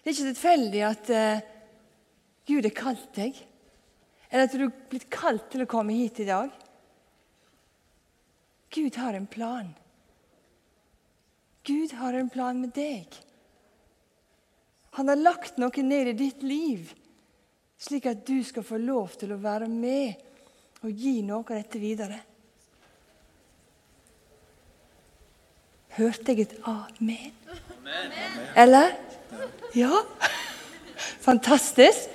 Det er ikke tilfeldig at uh, Gud har kalt deg, eller at du er blitt kalt til å komme hit i dag. Gud har en plan. Gud har en plan med deg. Han har lagt noe ned i ditt liv, slik at du skal få lov til å være med og gi noe av dette videre. Hørte jeg et amen? Eller? Ja? Fantastisk.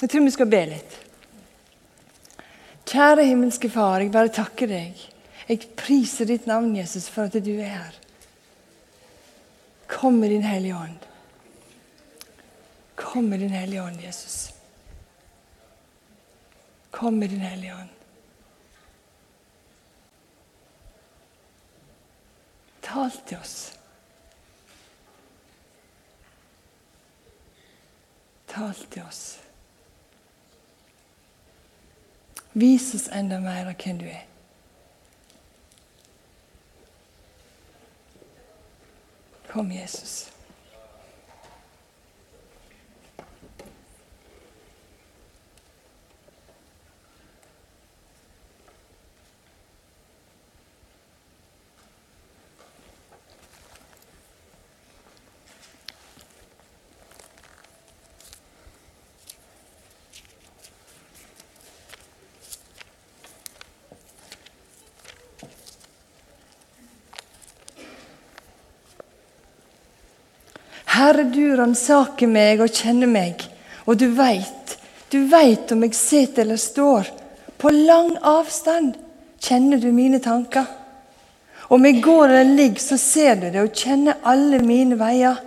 Jeg tror vi skal be litt. Kjære himmelske Far, jeg bare takker deg. Jeg priser ditt navn, Jesus, for at du er her. Kom med din Hellige Ånd. Kom med din Hellige Ånd, Jesus. Kom med din Hellige Ånd. Tal til oss. Tal til oss. Vis oss enda mer av hvem du er. Kom, Jesus. Herre, du ransaker meg og kjenner meg, og du veit, du veit om jeg sitter eller står. På lang avstand kjenner du mine tanker. Om jeg går eller ligger, så ser du det og kjenner alle mine veier.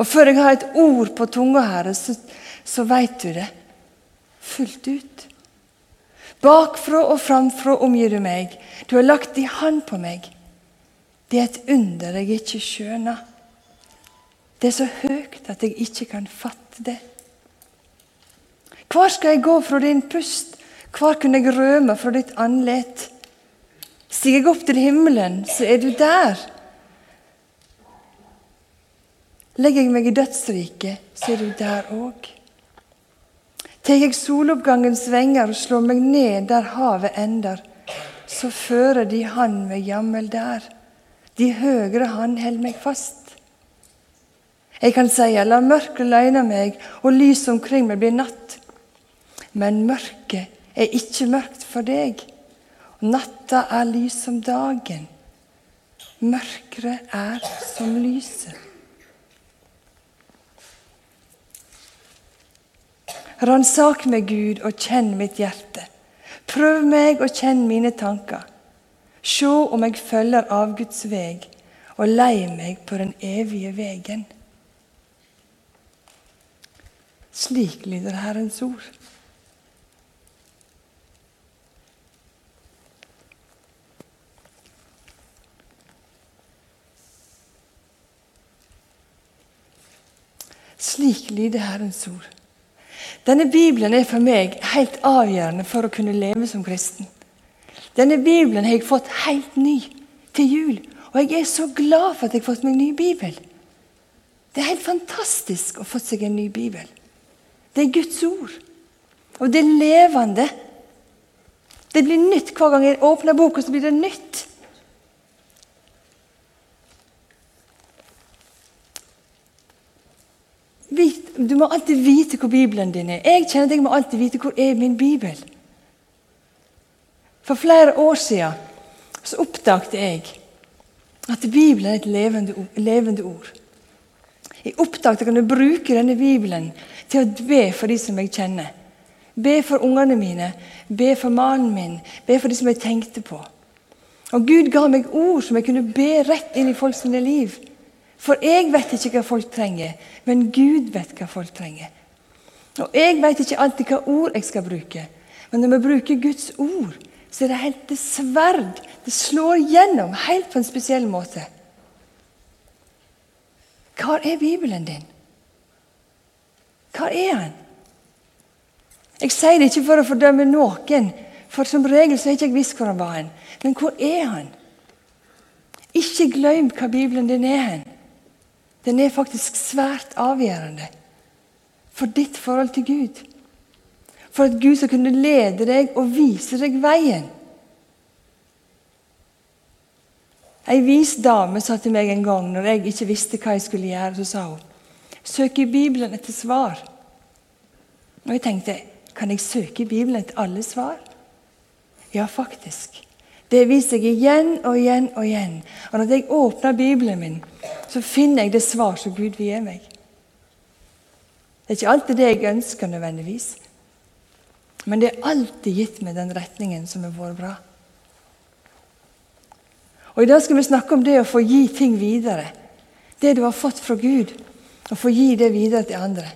Og før jeg har et ord på tunga, Herre, så, så veit du det fullt ut. Bakfra og framfra omgir du meg. Du har lagt din hand på meg. Det er et under jeg ikke skjønner. Det er så høyt at jeg ikke kan fatte det. Hvor skal jeg gå fra din pust? Hvor kunne jeg rømme fra ditt andlet? Stiger jeg opp til himmelen, så er du der. Legger jeg meg i dødsriket, så er du der òg. Tar jeg soloppgangens venger og slår meg ned der havet ender, så fører de hand meg jammel der. De høgre hand held meg fast. Jeg kan si la mørket løyne meg, og lyset omkring meg blir natt. Men mørket er ikke mørkt for deg. Natta er lys som dagen. Mørket er som lyset. Ransak meg, Gud, og kjenn mitt hjerte. Prøv meg og kjenn mine tanker. Se om jeg følger av Guds veg, og lei meg på den evige vegen. Slik lyder Herrens ord. Slik lyder Herrens ord. Denne Bibelen er for meg helt avgjørende for å kunne leve som kristen. Denne Bibelen har jeg fått helt ny til jul, og jeg er så glad for at jeg har fått meg ny bibel. Det er helt fantastisk å få seg en ny bibel. Det er Guds ord. Og det er levende. Det blir nytt hver gang jeg åpner boka, så blir det nytt. Du må alltid vite hvor Bibelen din er. Jeg kjenner at jeg må alltid vite hvor er min bibel. For flere år siden så oppdaget jeg at Bibelen er et levende, ord. At jeg kan bruke denne Bibelen til å be for de som jeg kjenner. Be for ungene mine, be for mannen min, be for de som jeg tenkte på. Og Gud ga meg ord som jeg kunne be rett inn i folks liv. For jeg vet ikke hva folk trenger, men Gud vet hva folk trenger. Og jeg vet ikke alltid hva ord jeg skal bruke, men når vi bruker Guds ord, så er det helt det sverd. Det slår gjennom helt på en spesiell måte. Hva er Bibelen din? Hva er han? Jeg sier det ikke for å fordømme noen, for som regel så har jeg ikke visst hvor han var. hen. Men hvor er han? Ikke glem hva Bibelen din er. hen. Den er faktisk svært avgjørende for ditt forhold til Gud. For at Gud skal kunne lede deg og vise deg veien. Ei vis dame sa til meg en gang når jeg ikke visste hva jeg skulle gjøre, så sa hun søk i Bibelen etter svar. Og jeg tenkte kan jeg søke i Bibelen etter alle svar? Ja, faktisk. Det viser jeg igjen og igjen og igjen. Og når jeg åpner Bibelen min, så finner jeg det svar som Gud vil gi meg. Det er ikke alltid det jeg ønsker nødvendigvis. Men det er alltid gitt meg den retningen som har vært bra. Og I dag skal vi snakke om det å få gi ting videre. Det du har fått fra Gud, og få gi det videre til andre.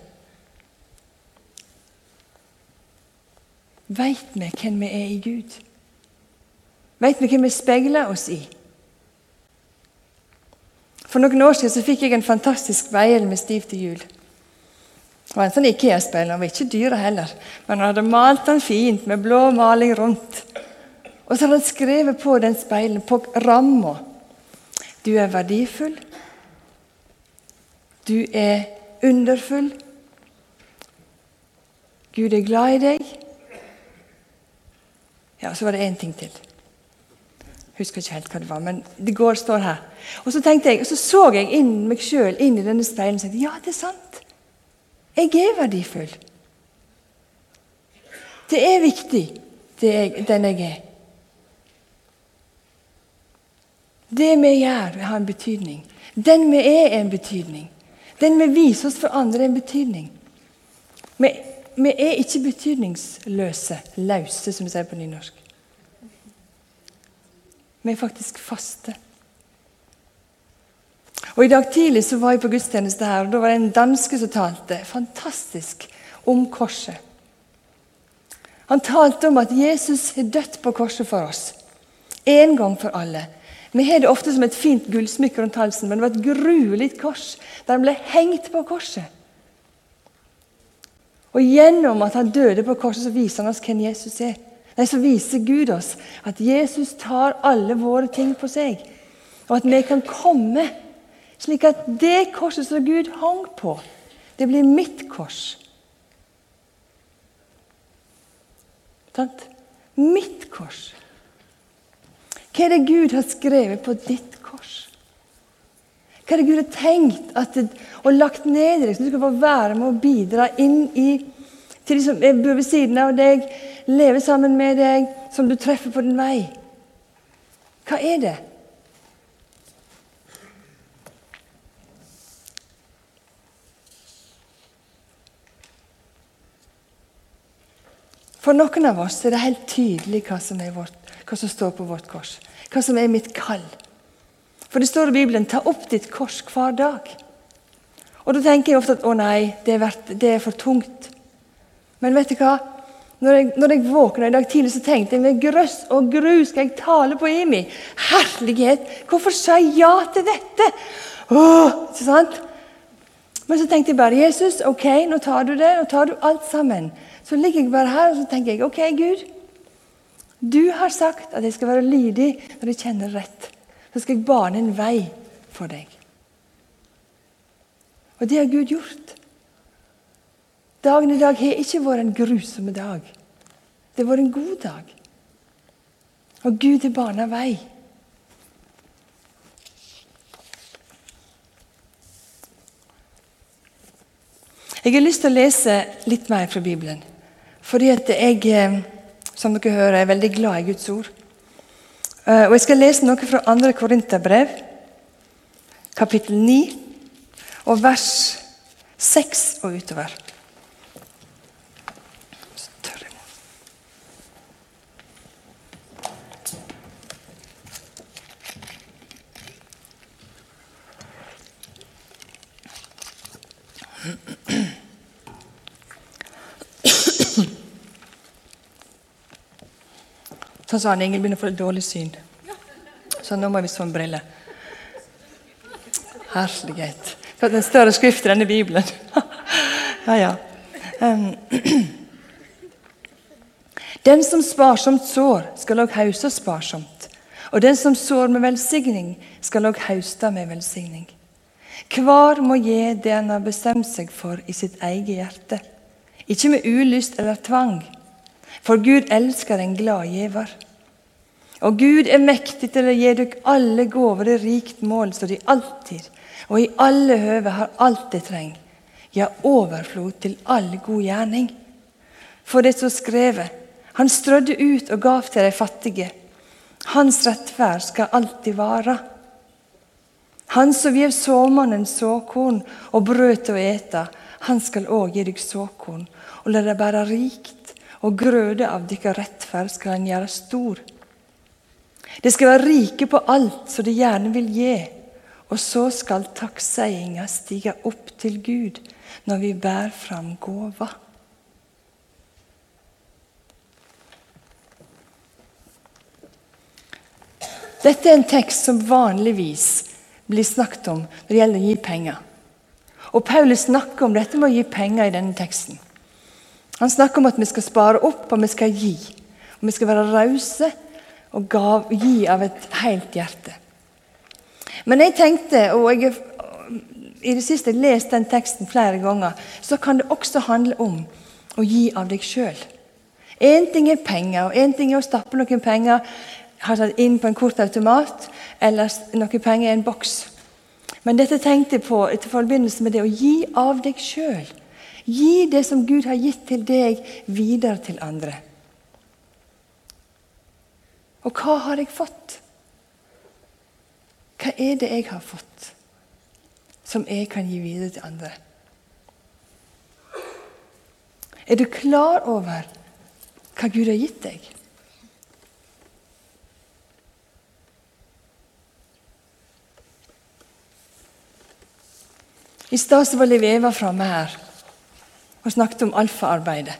Veit vi hvem vi er i Gud? Veit vi hvem vi speiler oss i? For noen år siden så fikk jeg en fantastisk speil med stiv til hjul. Det var en sånn Ikea-speil. Den var ikke dyre heller, men han hadde malt den fint med blå maling rundt. Og så har han skrevet på den speilen, på ramma Du er verdifull. Du er underfull. Gud er glad i deg. Ja, så var det én ting til. Jeg husker ikke helt hva det var, men det går, står her. Og så tenkte jeg, og så så jeg inn meg sjøl inn i denne speilen og tenkte ja, det er sant. Jeg er verdifull. Det er viktig, det jeg, den jeg er. Det vi gjør, har en betydning. Den vi er, er en betydning. Den vi viser oss for andre, er en betydning. Vi, vi er ikke betydningsløse, løse, som vi sier på nynorsk. Vi er faktisk faste. Og I dag tidlig så var jeg på gudstjeneste her, og da var det en danske som talte fantastisk om korset. Han talte om at Jesus har dødd på korset for oss. En gang for alle. Vi har det ofte som et fint gullsmykke rundt halsen, men det var et gruelig kors der han ble hengt på korset. Og Gjennom at han døde på korset, så viser han oss hvem Jesus er. Nei, Så viser Gud oss at Jesus tar alle våre ting på seg, og at vi kan komme slik at det korset som Gud hang på, det blir mitt kors. Sant? Mitt kors. Hva er det Gud har skrevet på ditt kors? Hva er det Gud har tenkt det, og lagt ned i deg, så du skal få være med og bidra inn i til de som bor ved siden av deg, leve sammen med deg, som du treffer på din vei? Hva er det? For noen av oss er det helt tydelig hva som, vårt, hva som står på vårt kors. Hva som er mitt kall. For det står i Bibelen 'ta opp ditt kors hver dag'. Og Da tenker jeg ofte at 'å nei, det er, vært, det er for tungt'. Men vet du hva? Når jeg, når jeg våkna i dag tidlig, så tenkte jeg med grøss og gru skal jeg tale på Imi. Herlighet, hvorfor sa jeg ja til dette? Ikke sant? Men så tenkte jeg bare Jesus, ok, nå tar du det. Nå tar du alt sammen. Så ligger jeg bare her og så tenker jeg, ok, Gud. Du har sagt at jeg skal være lydig når jeg kjenner rett. Så skal jeg bane en vei for deg. Og det har Gud gjort. Dagen i dag har ikke vært en grusom dag. Det har vært en god dag. Og Gud har bana vei. Jeg har lyst til å lese litt mer fra Bibelen. Fordi at jeg, eh, som dere hører, er veldig glad i Guds ord. Eh, og Jeg skal lese noe fra 2. Korinterbrev, kapittel 9, og vers 6 og utover. Sånn sa han Ingel begynner å få dårlig syn. Så nå må vi sånn en brille. Herlighet. Det er en større skrift i denne Bibelen. ja, ja. Um. Den som sparsomt sår, skal òg hauste sparsomt. Og den som sår med velsigning, skal òg hauste med velsigning. Hver må gi det han har bestemt seg for i sitt eget hjerte. Ikke med ulyst eller tvang, for Gud elsker en glad giver. Og Gud er mektig til å gi dere alle gaver i rikt mål, så de alltid og i alle høve har alt de trenger, ja, overflod til all god gjerning. For det står skrevet, han strødde ut og gav til de fattige. Hans rettferd skal alltid vare. Han som gjev såmannen såkorn og brød til å ete, han skal òg gi deg såkorn, og la det bære rikt, og grøde av deres rettferd skal han gjøre stor. De skal være rike på alt som de gjerne vil gi, og så skal takkseiinga stige opp til Gud når vi bærer fram gåva. Dette er en tekst som vanligvis blir snakket om når det gjelder å gi penger. Og Paulus snakker om dette med å gi penger i denne teksten. Han snakker om at vi skal spare opp, og vi skal gi. Og Vi skal være rause og gav, gi av et helt hjerte. Men jeg tenkte, og jeg har i det siste lest den teksten flere ganger, så kan det også handle om å gi av deg sjøl. Én ting er penger, og én ting er å stappe noen penger inn på en kortautomat eller noen penger i en boks. Men dette tenkte jeg på i forbindelse med det å gi av deg sjøl. Gi det som Gud har gitt til deg, videre til andre. Og hva har jeg fått? Hva er det jeg har fått som jeg kan gi videre til andre? Er du klar over hva Gud har gitt deg? I stad var Liv Eva framme her og snakket om alfaarbeidet.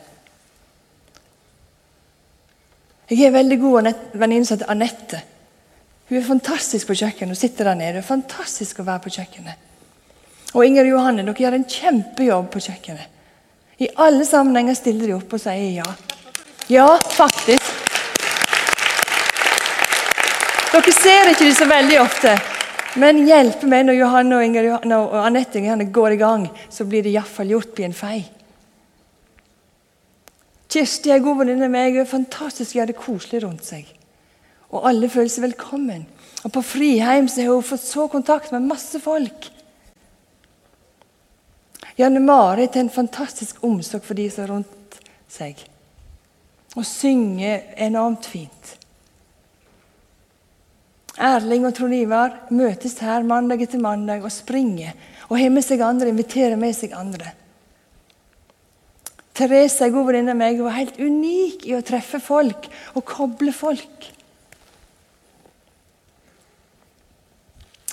Jeg har en veldig god venninne som heter Anette. Hun er fantastisk på kjøkkenet. Hun sitter der nede. Det er fantastisk å være på kjøkkenet. Og Inger og Johanne, dere gjør en kjempejobb på kjøkkenet. I alle sammenhenger stiller de opp og sier ja. Ja, faktisk. Dere ser ikke de så veldig ofte, men hjelper meg når Johanne og, Anette Johanne går i gang, så blir det iallfall gjort på en fei. Kirsti er god venninne av meg. Hun er fantastisk Hun har det koselig rundt seg. Og alle føler seg velkommen. Og På Friheim så har hun fått så kontakt med masse folk. Janne Marit har en fantastisk omsorg for de som er rundt seg. Og synger enormt fint. Erling og Trond Ivar møtes her mandag etter mandag og springer. Og har med seg andre, inviterer med seg andre. Therese er god venninne av meg. Var helt unik i å treffe folk og koble folk.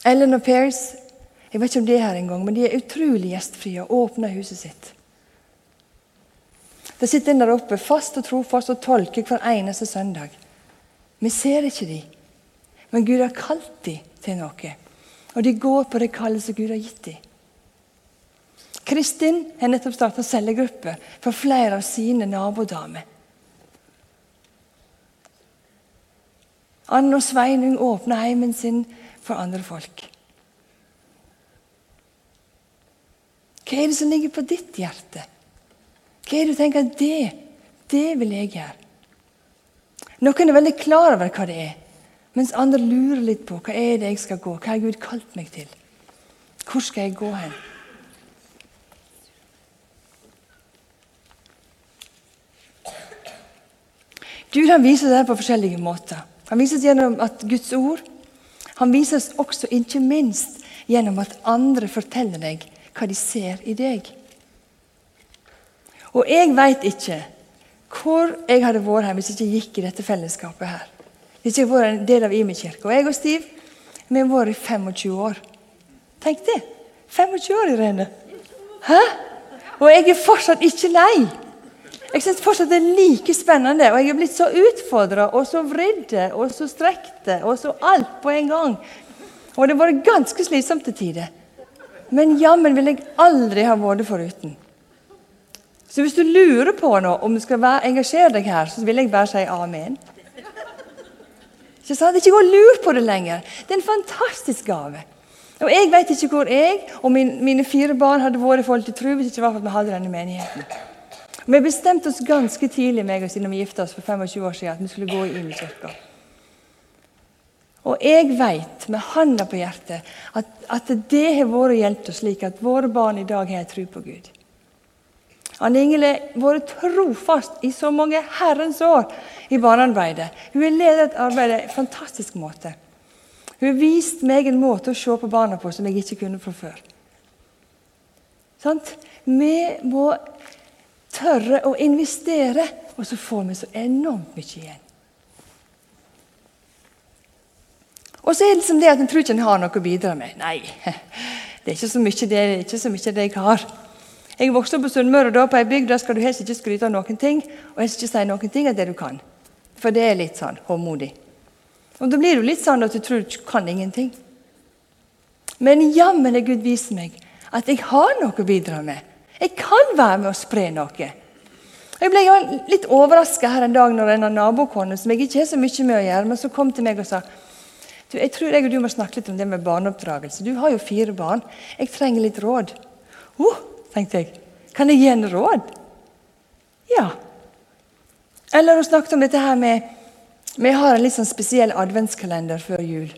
Ellen og Pears jeg vet ikke om det er her engang, men de er utrolig gjestfrie og åpner huset sitt. De sitter der oppe fast og trofast og tolker hver eneste søndag. Vi ser ikke de, men Gud har kalt de til noe. Og de går på det kallet som Gud har gitt dem. Kristin har nettopp starta cellegruppe for flere av sine nabodamer. Anne og Sveinung åpner heimen sin for andre folk. Hva er det som ligger på ditt hjerte? Hva er det du tenker at det, det vil jeg gjøre? Noen er veldig klar over hva det er, mens andre lurer litt på hva er det jeg skal gå. Hva har Gud kalt meg til? Hvor skal jeg gå hen? Gud han viser det på forskjellige måter. Han viser det gjennom at Guds ord han viser oss også ikke minst gjennom at andre forteller deg hva de ser i deg. Og jeg veit ikke hvor jeg hadde vært her hvis jeg ikke gikk i dette fellesskapet her. Hvis jeg hadde vært en del av Imi kirke. Og jeg og Stiv vi har vært i 25 år. Tenk det! 25 år, Irene. Hæ? Og jeg er fortsatt ikke lei. Jeg syns fortsatt det er like spennende, og jeg er blitt så utfordra og så vridde og så strekte og så alt på en gang. Og det har vært ganske slitsomt til tider. Men jammen vil jeg aldri ha vært foruten. Så hvis du lurer på noe, om du skal være, engasjere deg her, så vil jeg bare si amen. Ikke sant? Ikke gå og lur på det lenger. Det er en fantastisk gave. Og Jeg vet ikke hvor jeg og min, mine fire barn hadde vært i forhold til tro hvis det ikke var for at vi hadde denne menigheten. Vi bestemte oss ganske tidlig meg og siden vi gifta oss for 25 år siden, at vi skulle gå inn i kirka. Og jeg vet med handa på hjertet at, at det har vært hjulpet oss slik at våre barn i dag har tro på Gud. Anne Ingel har vært trofast i så mange herrens år i barnearbeidet. Hun har ledet arbeidet arbeid på en fantastisk måte. Hun har vist meg en måte å se på barna på som jeg ikke kunne fra før. Sånt? Vi må tørre å investere, og så får vi så enormt mye igjen. Og så er det liksom det at en tror ikke en har noe å bidra med. Nei, det er ikke så mye det, det, ikke så mye det jeg har. Jeg vokste opp på Sunnmøre, og da på ei bygd der skal du helst ikke skryte av noen ting, og helst ikke si noen ting av det du kan. For det er litt sånn håmodig. Og Da blir du litt sånn at du tror du kan ingenting. Men jammen er Gud viser meg at jeg har noe å bidra med. Jeg kan være med å spre noe. Jeg ble litt overraska her en dag når en av nabokone som jeg ikke har så mye med å gjøre, men som kom til meg og sa du, jeg tror jeg og du må snakke litt om det med barneoppdragelse. Du har jo fire barn. Jeg trenger litt råd. Oh, tenkte jeg. Kan jeg gi en råd? Ja. Eller hun snakket om dette her med Vi har en litt sånn spesiell adventskalender før jul.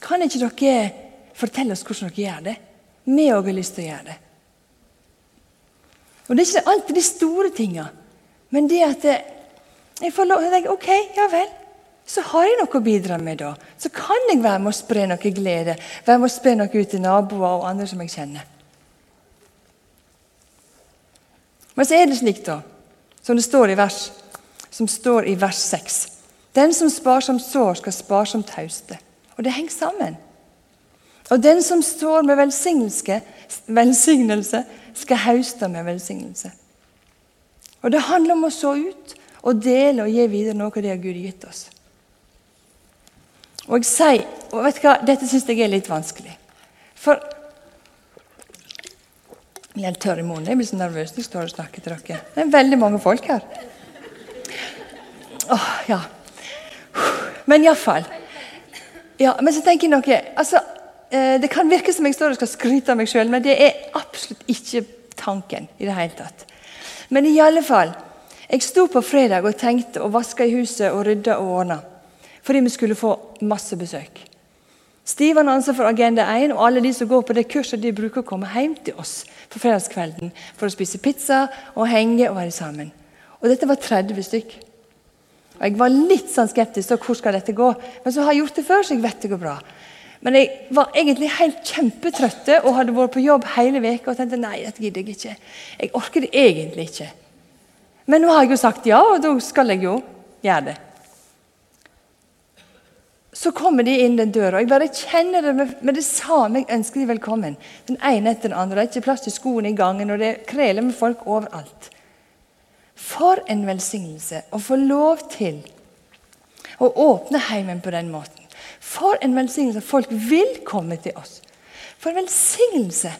Kan ikke dere fortelle oss hvordan dere gjør det? Vi òg har lyst til å gjøre det. Og Det er ikke alltid de store tinga, men det at jeg får lov til å tenke OK, ja vel. Så har jeg noe å bidra med da. Så kan jeg være med å spre noe glede. Være med å spre noe ut til naboer og andre som jeg kjenner. Men så er det slik, da, som det står i vers, som står i vers 6. Den som sparsomt sår, skal sparsomt tauste. Og det henger sammen. Og den som står med velsignelse, skal høste med velsignelse. Og Det handler om å så ut og dele og gi videre noe av det Gud har gitt oss. Og jeg sier, og vet du hva, Dette syns jeg er litt vanskelig. For Jeg er tørr i munnen. Jeg blir så nervøs når jeg står og snakker til dere. Det er veldig mange folk her. Åh, ja. Men iallfall. Ja, men så tenker jeg noe altså, Det kan virke som jeg står og skal skryte av meg sjøl, men det er absolutt ikke tanken i det hele tatt. Men i alle fall, jeg sto på fredag og tenkte og vaska i huset og rydda og ordna. Fordi vi skulle få masse besøk. Stivan ansvar for Agenda 1, og alle de som går på det kurset, de bruker å komme hjem til oss på fredagskvelden for å spise pizza og henge og være sammen. Og dette var 30 stykk. Og Jeg var litt sånn skeptisk til hvor skal dette gå, men så har jeg gjort det før, så jeg vet det går bra. Men jeg var egentlig helt kjempetrøtte og hadde vært på jobb hele veka og tenkte nei, dette gidder jeg ikke. Jeg orker det egentlig ikke. Men nå har jeg jo sagt ja, og da skal jeg jo gjøre det. Så kommer de inn den døra. og Jeg bare kjenner det med det samme jeg ønsker de velkommen. Den ene etter den andre. Det er ikke plass til skoene i gangen, og det kreler med folk overalt. For en velsignelse å få lov til å åpne heimen på den måten. For en velsignelse. Folk vil komme til oss. For en velsignelse.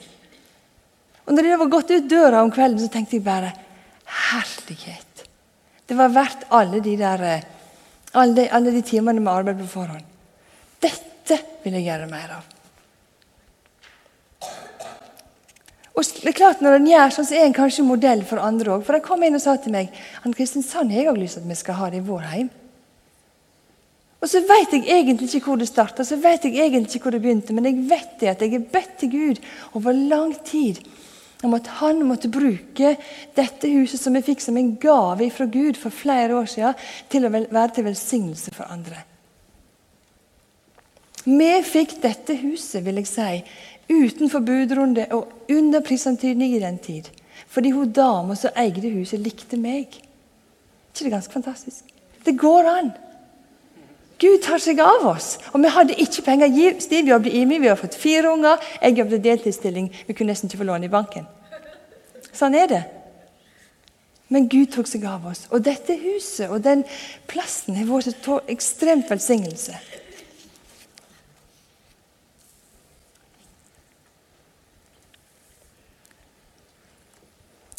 Og når de var gått ut døra om kvelden, så tenkte jeg bare Herlighet. Det var verdt alle de der alle de, alle de timene med arbeid på forhånd. Dette vil jeg gjøre mer av. Og det er klart Når en gjør sånn, så er en kanskje modell for andre òg. For han kom inn og sa til meg han Kristin, Sand, har jeg òg lyst til at vi skal ha det i vår heim. Og så vet jeg egentlig ikke hvor det starta, så vet jeg egentlig ikke hvor det begynte, men jeg vet det at jeg har bedt til Gud over lang tid om at han måtte bruke dette huset som jeg fikk som en gave fra Gud for flere år siden, til å være til velsignelse for andre. Vi fikk dette huset vil jeg si, utenfor budrunde og under prisantydning i den tid. Fordi hun dama som eide huset, likte meg. ikke det ganske fantastisk? Det går an. Gud tar seg av oss. Og vi hadde ikke penger. Stiv jobbet i meg, vi har fått fire unger. Jeg jobbet deltidsstilling. Vi kunne nesten ikke få lån i banken. Sånn er det. Men Gud tok seg av oss. Og dette huset og den plassen har vært en ekstremt velsignelse.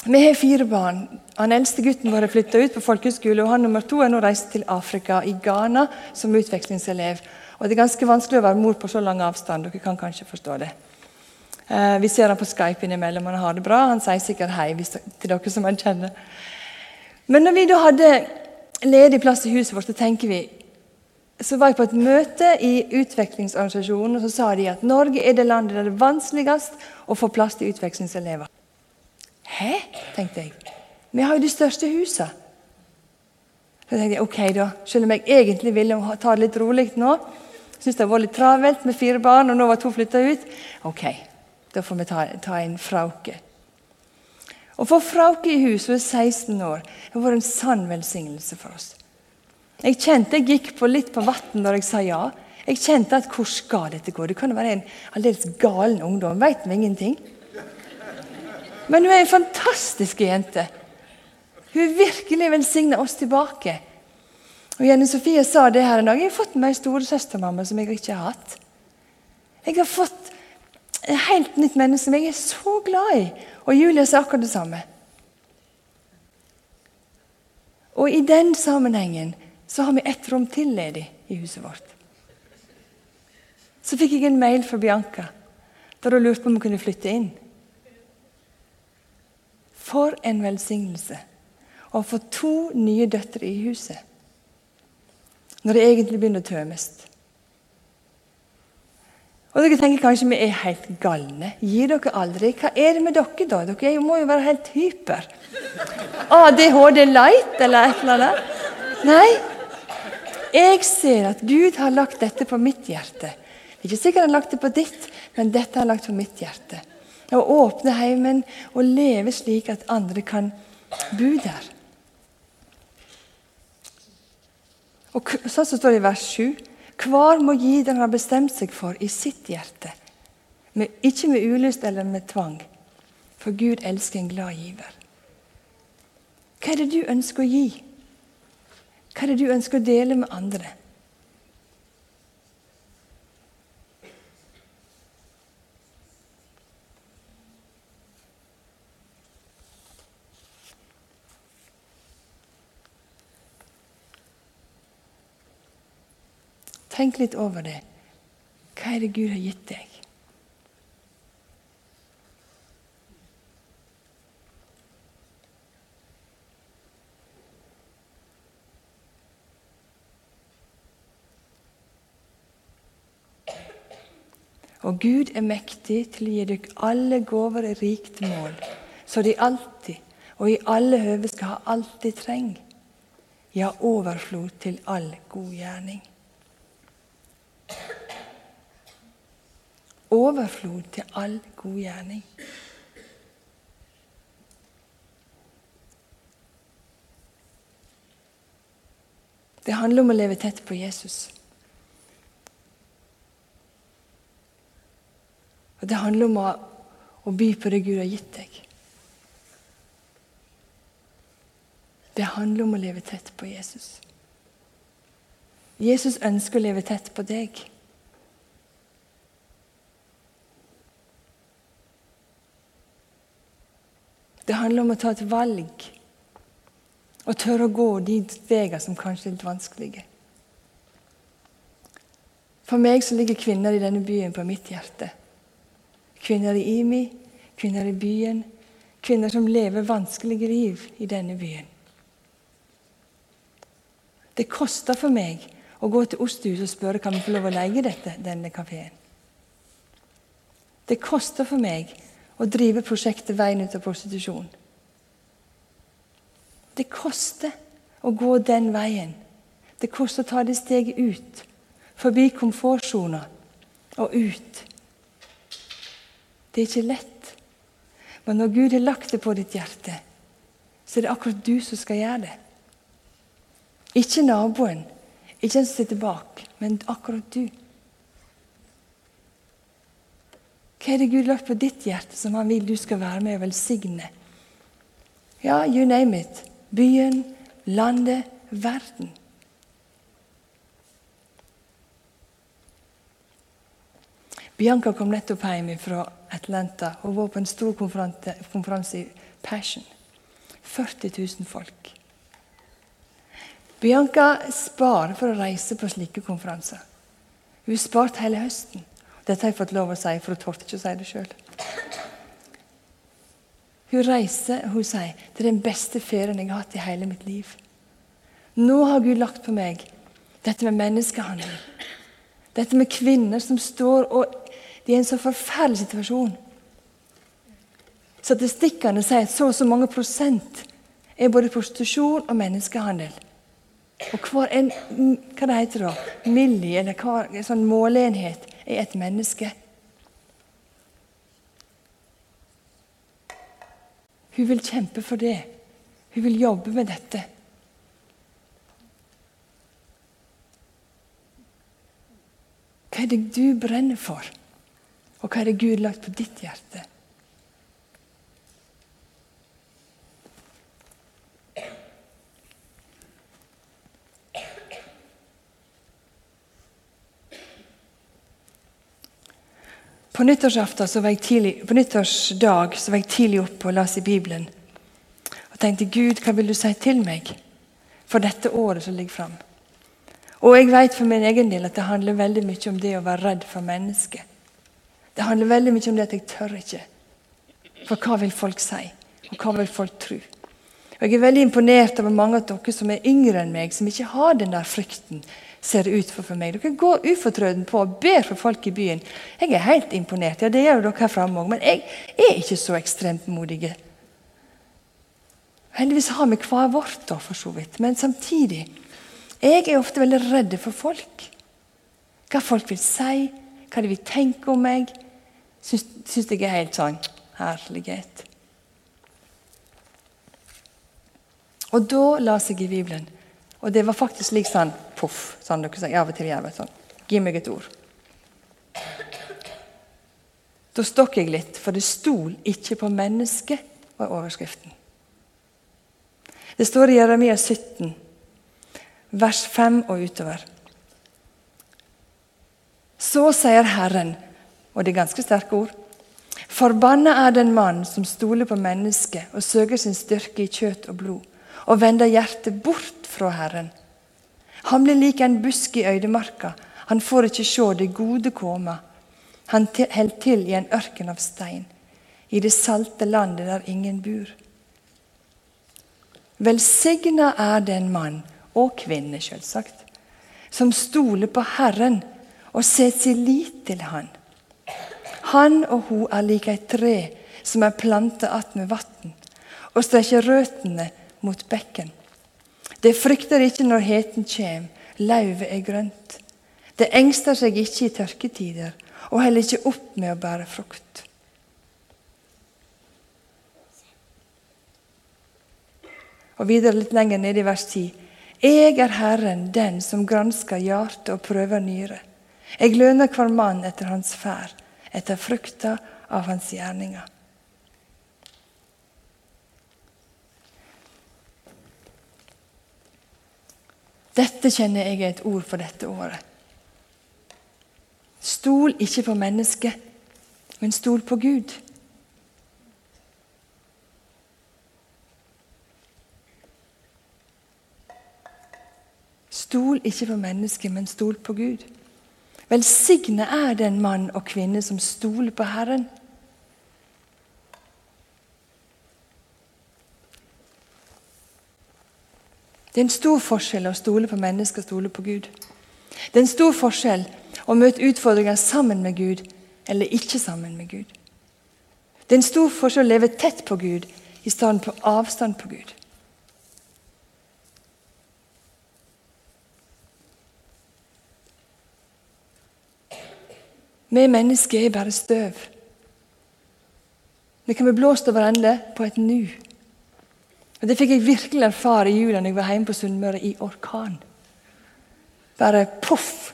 Vi har fire barn. Han eldste gutten vår flytta ut på folkehøyskole, og han nummer to er nå reist til Afrika, i Ghana, som utvekslingselev. Og det er ganske vanskelig å være mor på så lang avstand. Dere kan kanskje forstå det. Eh, vi ser han på Skype innimellom, han har det bra. Han sier sikkert hei til dere som han kjenner. Men når vi da hadde ledig plass i huset vårt, så tenker vi så var jeg på et møte i utvekslingsorganisasjonen, og så sa de at Norge er det landet der det er vanskeligst å få plass til utvekslingselever. Hæ? tenkte jeg. Vi har jo de største husene. Så tenkte jeg ok da, Selv om jeg egentlig ville ta det litt rolig nå, Syns det var litt travelt med fire barn, og nå var to flytta ut. Ok, da får vi ta, ta en Frauke. Å få Frauke i hus hun er 16 år, det har vært en sann velsignelse for oss. Jeg kjente jeg gikk på litt på vann når jeg sa ja. Jeg kjente at hvor skal dette gå? Det kan jo være en aldeles galen ungdom. Veit vi ingenting? Men hun er en fantastisk jente. Hun virkelig velsigner oss tilbake. Og Jenny Sofie sa det her en dag. Jeg har fått meg storesøstermamma som jeg ikke har hatt. Jeg har fått et helt nytt menneske som jeg er så glad i. Og Julia sa akkurat det samme. Og i den sammenhengen så har vi ett rom til ledig i huset vårt. Så fikk jeg en mail fra Bianca der hun lurte på om hun kunne flytte inn. For en velsignelse å få to nye døtre i huset. Når det egentlig begynner å tømmes. Og Dere tenker kanskje vi er helt galne. Gir dere aldri? Hva er det med dere, da? Dere må jo være helt hyper. ADHD light eller et eller annet? Nei. Jeg ser at Gud har lagt dette på mitt hjerte. Det er ikke sikkert han har lagt det på ditt, men dette har han lagt på mitt hjerte. Å åpne heimen og leve slik at andre kan bo der. Og så står det i vers 7. Hver må gi den har bestemt seg for i sitt hjerte. Med, ikke med ulyst eller med tvang. For Gud elsker en glad giver. Hva er det du ønsker å gi? Hva er det du ønsker å dele med andre? Tenk litt over det. Hva er det Gud har gitt deg? Og Gud er mektig til å gi dere alle gaver i rikt mål, så de alltid og i alle høve skal ha alt de trenger. Ja, overflod til all god gjerning. Overflod til all god gjerning. Det handler om å leve tett på Jesus. Og Det handler om å, å by på det Gud har gitt deg. Det handler om å leve tett på Jesus. Jesus ønsker å leve tett på deg. Det handler om å ta et valg og tørre å gå de stegene som kanskje er litt vanskelige. For meg så ligger kvinner i denne byen på mitt hjerte. Kvinner i IMI, kvinner i byen, kvinner som lever vanskelige liv i denne byen. Det koster for meg å gå til Ostehus og spørre kan vi få lov å leie dette, denne kafeen. Det koster for meg å drive prosjektet Veien ut av prostitusjon. Det koster å gå den veien. Det koster å ta det steget ut. Forbi komfortsona og ut. Det er ikke lett. Men når Gud har lagt det på ditt hjerte, så er det akkurat du som skal gjøre det. Ikke naboen, ikke en som sitter bak, men akkurat du. Hva er det Gud lagt på ditt hjerte som han vil du skal være med og velsigne? Ja, you name it. Byen, landet, verden. Bianca kom nettopp hjem fra Atlanta og var på en stor konferanse i Passion. 40 000 folk. Bianca sparer for å reise på slike konferanser. Hun sparte spart hele høsten. Dette har jeg fått lov å si, for hun torde ikke å si det sjøl. Hun reiser og hun sier det er den beste ferien jeg har hatt i hele mitt liv. Nå har Gud lagt på meg dette med menneskehandel. Dette med kvinner som står og De er i en så forferdelig situasjon. Statistikkene sier at så og så mange prosent er både prostitusjon og menneskehandel. Og hver en hva det heter da, milli, eller hver en sånn måleenhet, er et menneske. Hun vil kjempe for det. Hun vil jobbe med dette. Hva er det du brenner for, og hva er det Gud lagt på ditt hjerte? På tidlig, på nyttårsdag så var jeg tidlig oppe og leste i Bibelen. Og tenkte Gud, hva vil du si til meg for dette året som ligger fram? Og jeg vet for min egen del at det handler veldig mye om det å være redd for mennesket. Det handler veldig mye om det at jeg tør ikke. For hva vil folk si? Og hva vil folk tro? Og Jeg er veldig imponert over mange av dere som er yngre enn meg, som ikke har den der frykten ser ut for, for meg. Dere går ufortrødent på og ber for folk i byen. Jeg er helt imponert. Ja, det gjør dere her framme òg. Men jeg er ikke så ekstremt modige. Heldigvis har vi hver vårt, da, for så vidt. Men samtidig jeg er ofte veldig redd for folk. Hva folk vil si, hva de vil tenke om meg. Syns jeg er helt sånn herlighet. Og da las jeg i Bibelen. Og det var faktisk slik sånn poff, sånn dere sier av og til gjør. Sånn. Gi meg et ord. Da stokk jeg litt, for det stol ikke på mennesket, var overskriften. Det står i Jeremia 17, vers 5 og utover. Så sier Herren, og det er ganske sterke ord, forbanna er den mann som stoler på mennesket og søker sin styrke i kjøtt og blod, og vender hjertet bort fra Herren. Han blir lik en busk i øydemarka. Han får ikke se det gode komme. Han holder til i en ørken av stein, i det salte landet der ingen bor. Velsigna er den mann, og kvinne selvsagt, som stoler på Herren og setter sin lit til Han. Han og hun er lik et tre som er planta attmed vann, og strekker røttene mot bekken. Det frykter ikke når heten kjem, lauvet er grønt. Det engster seg ikke i tørketider og heller ikke opp med å bære frukt. Og videre litt lenger nede i vers 10. Jeg er Herren, den som gransker hjerte og prøver nyre. Jeg lønner hver mann etter hans ferd, etter frukta av hans gjerninger. Dette kjenner jeg er et ord for dette året. Stol ikke på mennesket, men stol på Gud. Stol ikke på mennesket, men stol på Gud. Velsigne er den mann og kvinne som stoler på Herren. Det er en stor forskjell å stole på mennesker og stole på Gud. Det er en stor forskjell å møte utfordringer sammen med Gud eller ikke sammen med Gud. Det er en stor forskjell å leve tett på Gud i stedet på avstand på Gud. Vi mennesker er bare støv. Vi kan bli blåst over ende på et nu. Det fikk jeg virkelig erfare i jula da jeg var hjemme på Sunnmøre i orkan. Bare poff,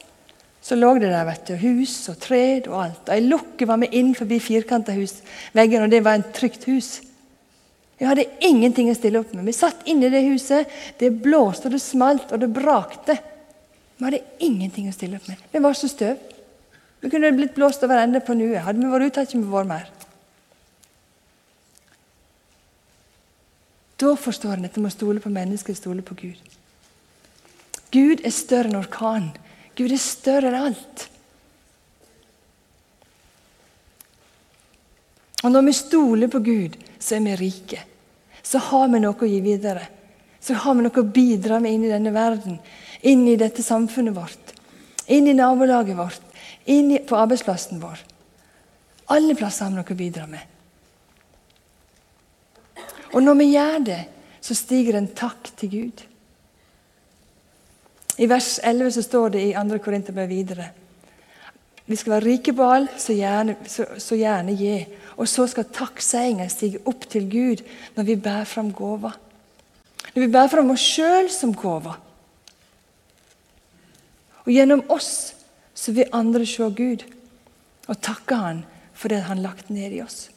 så lå det der vet du, hus og tre og alt. Og Ei lukke var med inn forbi firkanta husveggen, og det var en trygt hus. Jeg hadde ingenting å stille opp med. Vi satt inne i det huset. Det blåste, og det smalt, og det brakte. Vi hadde ingenting å stille opp med. Vi var så støv. Vi kunne blitt blåst over ende på nuet. Hadde vi vært ute, hadde vi ikke vært mer. Da forstår han at en må stole på mennesket, stole på Gud. Gud er større enn orkanen. Gud er større enn alt. Og når vi stoler på Gud, så er vi rike. Så har vi noe å gi videre. Så har vi noe å bidra med inn i denne verden, inn i dette samfunnet vårt, inn i nabolaget vårt, inn på arbeidsplassen vår. Alle plasser har vi noe å bidra med. Og når vi gjør det, så stiger en takk til Gud. I vers 11 så står det i 2. Korinterbrev videre vi skal være rike på alt, så gjerne, så, så gjerne gi. Og så skal takkseiingen stige opp til Gud når vi bærer fram gåva. Når vi bærer fram oss sjøl som gåva. Og gjennom oss så vil andre se Gud og takke Han for det Han lagt ned i oss.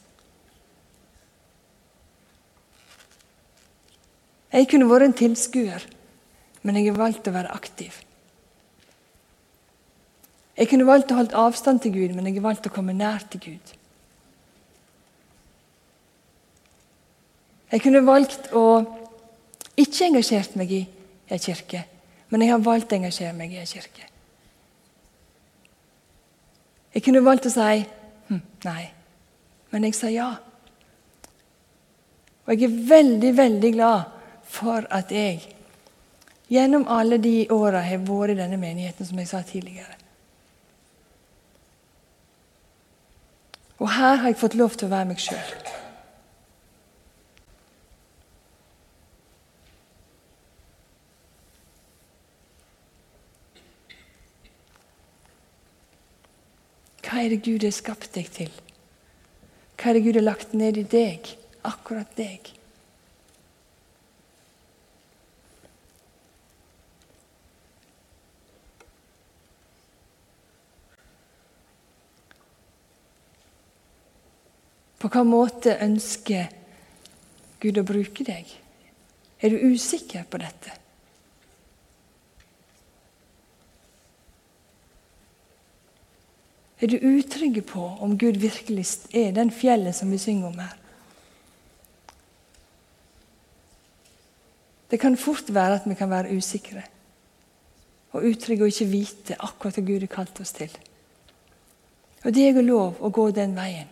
Jeg kunne vært en tilskuer, men jeg har valgt å være aktiv. Jeg kunne valgt å holde avstand til Gud, men jeg har valgt å komme nær til Gud. Jeg kunne valgt å ikke engasjert meg i en kirke, men jeg har valgt å engasjere meg i en kirke. Jeg kunne valgt å si hm, nei, men jeg sa ja. Og jeg er veldig, veldig glad for at jeg gjennom alle de åra har vært i denne menigheten, som jeg sa tidligere. Og her har jeg fått lov til å være meg sjøl. Hva er det Gud har skapt deg til? Hva er det Gud har lagt ned i deg? Akkurat deg. På hvilken måte ønsker Gud å bruke deg? Er du usikker på dette? Er du utrygg på om Gud virkelig er den fjellet som vi synger om her? Det kan fort være at vi kan være usikre og utrygge og ikke vite akkurat hva Gud har kalt oss til. Og det er lov å gå den veien.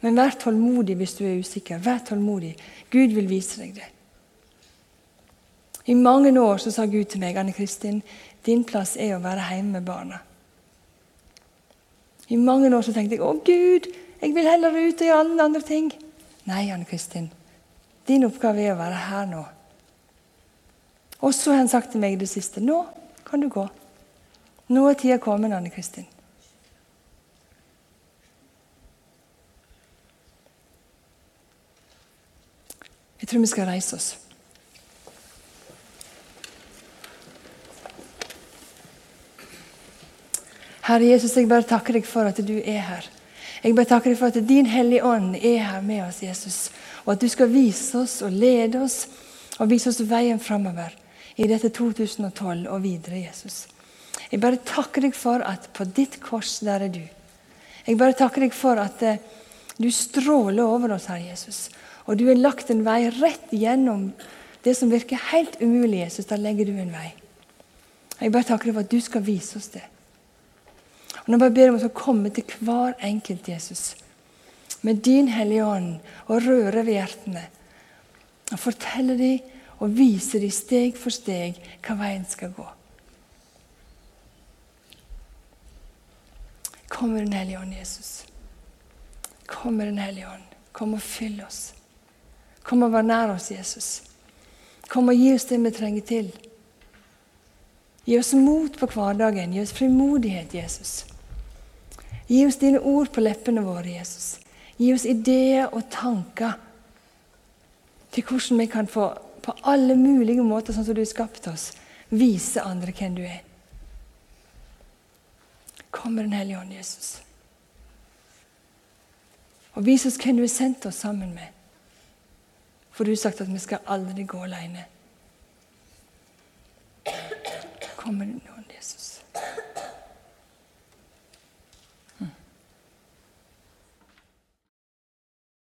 Men vær tålmodig hvis du er usikker. Vær tålmodig. Gud vil vise deg det. I mange år så sa Gud til meg Anne Kristin, din plass er å være hjemme med barna. I mange år så tenkte jeg å Gud, jeg vil heller ut og gjøre alle andre ting. Nei, Anne Kristin. Din oppgave er å være her nå. Og så har han sagt til meg i det siste nå kan du gå. Nå er tida kommet, Anne Kristin. Jeg tror vi skal reise oss. Herre Jesus, jeg bare takker deg for at du er her. Jeg bare takker deg for at din Hellige Ånd er her med oss, Jesus. Og at du skal vise oss og lede oss og vise oss veien framover i dette 2012 og videre, Jesus. Jeg bare takker deg for at på ditt kors, der er du. Jeg bare takker deg for at eh, du stråler over oss, Herre Jesus. Og du har lagt en vei rett gjennom det som virker helt umulig, Jesus. Da legger du en vei. Jeg bare takker deg for at du skal vise oss det. Og Nå bare ber jeg om å komme til hver enkelt, Jesus, med din Hellige Ånd, og røre ved hjertene. Og fortelle dem og vise dem steg for steg hva veien skal gå. Kom med Den hellige ånd, Jesus. Kom med Den hellige ånd. Kom og fyll oss. Kom og vær nær oss, Jesus. Kom og gi oss det vi trenger til. Gi oss mot på hverdagen. Gi oss frimodighet, Jesus. Gi oss dine ord på leppene våre, Jesus. Gi oss ideer og tanker til hvordan vi kan få på alle mulige måter, sånn som du har skapt oss, vise andre hvem du er. Kom med Den hellige ånd, Jesus. Og vis oss hvem du har sendt oss sammen med. For du har sagt at vi skal aldri gå alene. Kommer nå, Jesus?